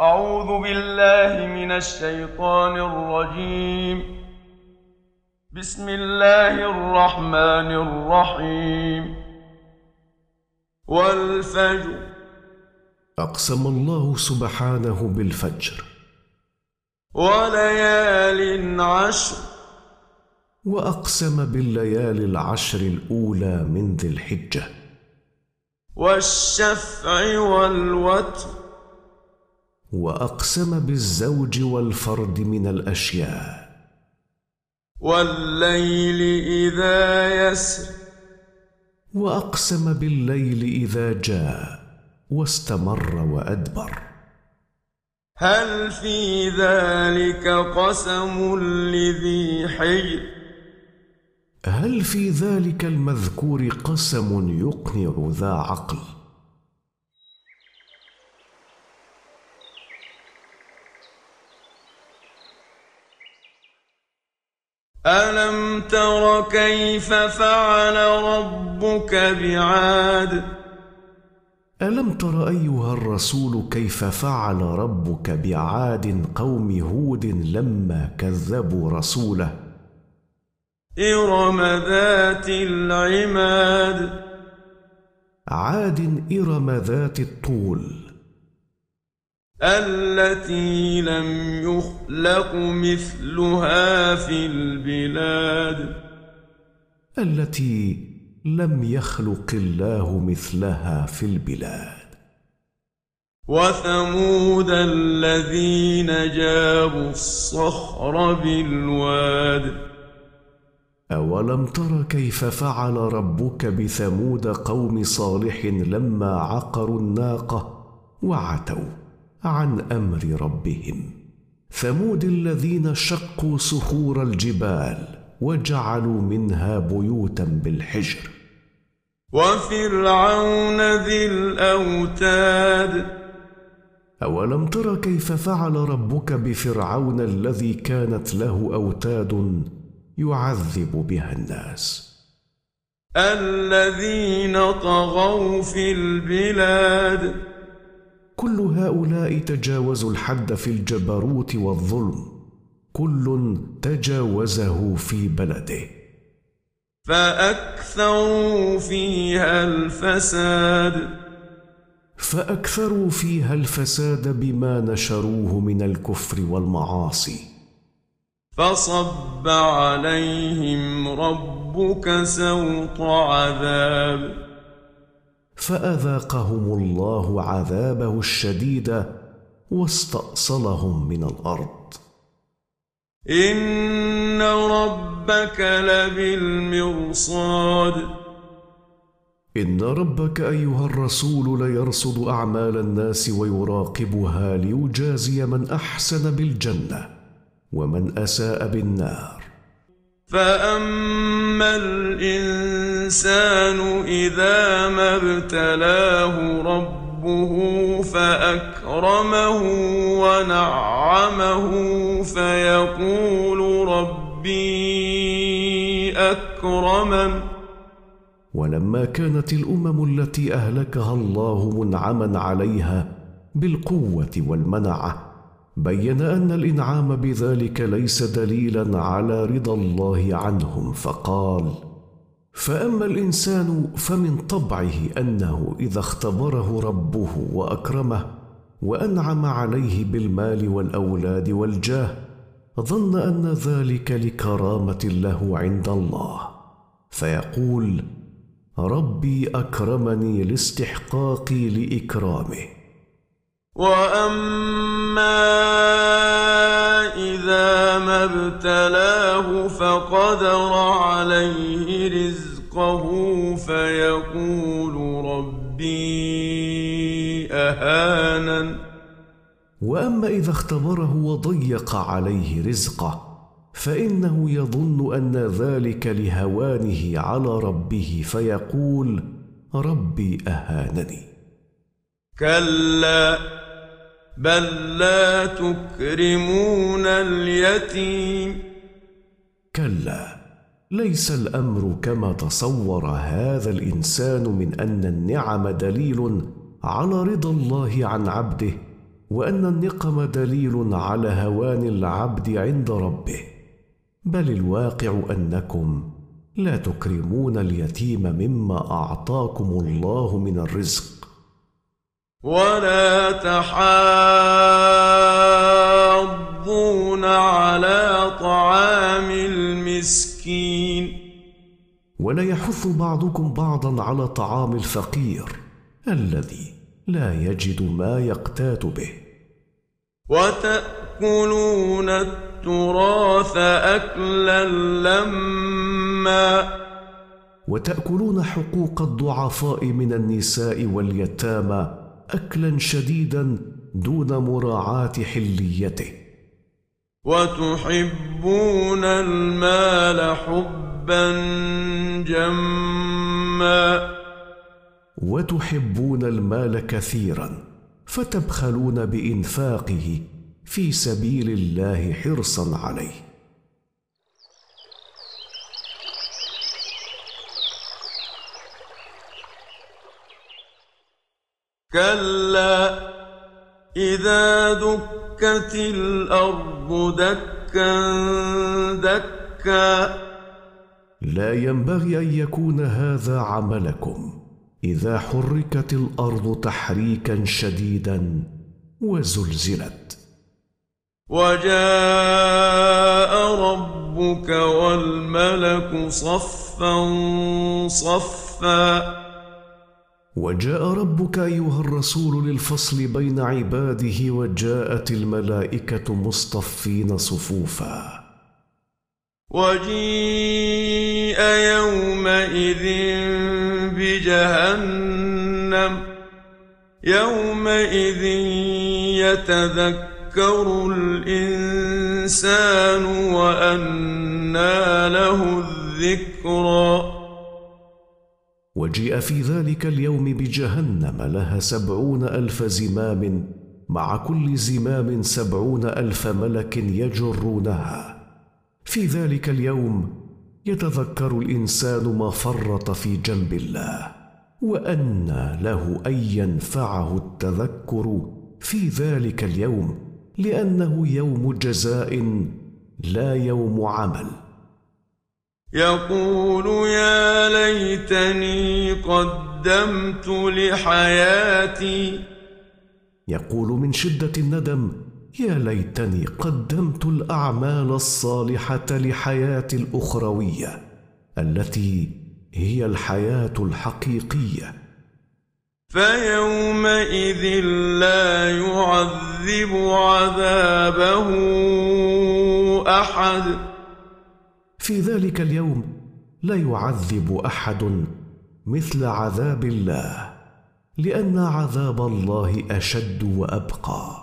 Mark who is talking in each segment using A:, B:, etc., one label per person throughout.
A: أعوذ بالله من الشيطان الرجيم. بسم الله الرحمن الرحيم. والفجر.
B: أقسم الله سبحانه بالفجر.
A: وليال عشر.
B: وأقسم بالليالي العشر الأولى من ذي الحجة.
A: والشفع والوتر.
B: وأقسم بالزوج والفرد من الأشياء.
A: والليل إذا يسر.
B: وأقسم بالليل إذا جاء واستمر وأدبر.
A: هل في ذلك قسم لذي حجر؟
B: هل في ذلك المذكور قسم يقنع ذا عقل؟
A: ألم تر كيف فعل ربك بعاد؟
B: الم تر ايها الرسول كيف فعل ربك بعاد قوم هود لما كذبوا رسوله؟
A: إرم ذات العماد.
B: عاد ارم ذات الطول.
A: التي لم يخلق مثلها في البلاد.
B: التي لم يخلق الله مثلها في البلاد.
A: وثمود الذين جابوا الصخر بالواد.
B: أولم تر كيف فعل ربك بثمود قوم صالح لما عقروا الناقة وعتوا؟ عن أمر ربهم. ثمود الذين شقوا صخور الجبال وجعلوا منها بيوتا بالحجر.
A: وفرعون ذي الأوتاد.
B: أولم تر كيف فعل ربك بفرعون الذي كانت له أوتاد يعذب بها الناس؟
A: الذين طغوا في البلاد.
B: كل هؤلاء تجاوزوا الحد في الجبروت والظلم. كل تجاوزه في بلده.
A: فأكثروا فيها الفساد.
B: فأكثروا فيها الفساد بما نشروه من الكفر والمعاصي.
A: فصب عليهم ربك سوط عذاب.
B: فأذاقهم الله عذابه الشديد واستأصلهم من الأرض.
A: إن ربك لبالمرصاد.
B: إن ربك أيها الرسول ليرصد أعمال الناس ويراقبها ليجازي من أحسن بالجنة ومن أساء بالنار.
A: فاما الانسان اذا ما ابتلاه ربه فاكرمه ونعمه فيقول ربي اكرمن
B: ولما كانت الامم التي اهلكها الله منعما عليها بالقوه والمنعه بين أن الإنعام بذلك ليس دليلا على رضا الله عنهم فقال فأما الإنسان فمن طبعه أنه إذا اختبره ربه وأكرمه وأنعم عليه بالمال والأولاد والجاه ظن أن ذلك لكرامة له عند الله. فيقول ربي أكرمني لاستحقاقي لإكرامه.
A: واما اذا ما ابتلاه فقدر عليه رزقه فيقول ربي اهانن
B: واما اذا اختبره وضيق عليه رزقه فانه يظن ان ذلك لهوانه على ربه فيقول ربي اهانني
A: كلا بل لا تكرمون اليتيم.
B: كلا ليس الأمر كما تصور هذا الإنسان من أن النعم دليل على رضا الله عن عبده وأن النقم دليل على هوان العبد عند ربه. بل الواقع أنكم لا تكرمون اليتيم مما أعطاكم الله من الرزق.
A: ولا تحاضون على طعام المسكين.
B: ولا يحث بعضكم بعضا على طعام الفقير الذي لا يجد ما يقتات به.
A: وتأكلون التراث أكلا لما.
B: وتأكلون حقوق الضعفاء من النساء واليتامى اكلا شديدا دون مراعاة حليته.
A: وتحبون المال حبا جما.
B: وتحبون المال كثيرا فتبخلون بإنفاقه في سبيل الله حرصا عليه.
A: كلا إذا دكت الأرض دكا دكا.
B: لا ينبغي أن يكون هذا عملكم إذا حركت الأرض تحريكا شديدا وزلزلت.
A: وجاء ربك والملك صفا صفا.
B: وجاء ربك أيها الرسول للفصل بين عباده وجاءت الملائكة مصطفين صفوفا.
A: وجيء يومئذ بجهنم يومئذ يتذكر الإنسان وأنى له الذكرى.
B: وجيء في ذلك اليوم بجهنم لها سبعون ألف زمام مع كل زمام سبعون ألف ملك يجرونها. في ذلك اليوم يتذكر الإنسان ما فرط في جنب الله وانى له أن ينفعه التذكر في ذلك اليوم لأنه يوم جزاء لا يوم عمل.
A: يقول يا ليتني قدمت لحياتي.
B: يقول من شدة الندم يا ليتني قدمت الأعمال الصالحة لحياتي الأخروية التي هي الحياة الحقيقية.
A: فيومئذ لا يعذب عذابه أحد.
B: في ذلك اليوم لا يعذب أحد مثل عذاب الله لأن عذاب الله أشد وأبقى.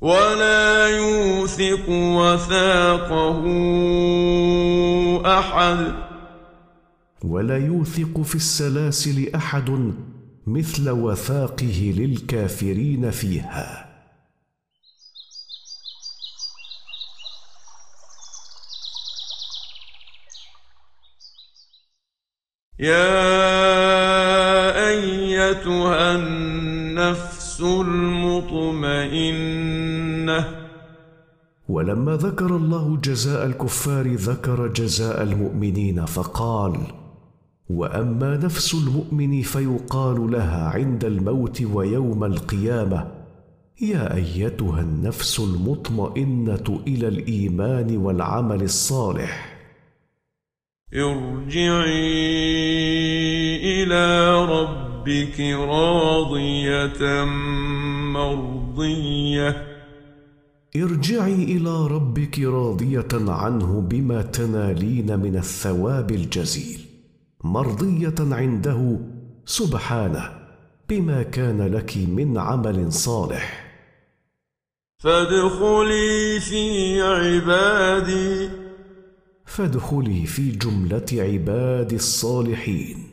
A: ولا يوثق وثاقه أحد.
B: ولا يوثق في السلاسل أحد مثل وثاقه للكافرين فيها.
A: يا أيتها النفس المطمئنة.
B: ولما ذكر الله جزاء الكفار ذكر جزاء المؤمنين فقال وأما نفس المؤمن فيقال لها عند الموت ويوم القيامة يا أيتها النفس المطمئنة إلى الإيمان والعمل الصالح.
A: ارجعي إلى ربك راضية مرضية.
B: ارجعي إلى ربك راضية عنه بما تنالين من الثواب الجزيل مرضية عنده سبحانه بما كان لك من عمل صالح.
A: فادخلي في عبادي
B: فادخلي في جملة عباد الصالحين.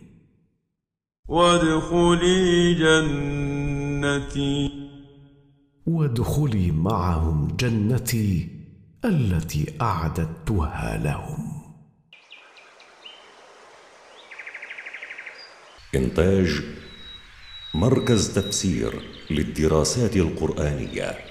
A: وادخلي جنتي.
B: وادخلي معهم جنتي التي أعددتها لهم.
C: إنتاج مركز تفسير للدراسات القرآنية.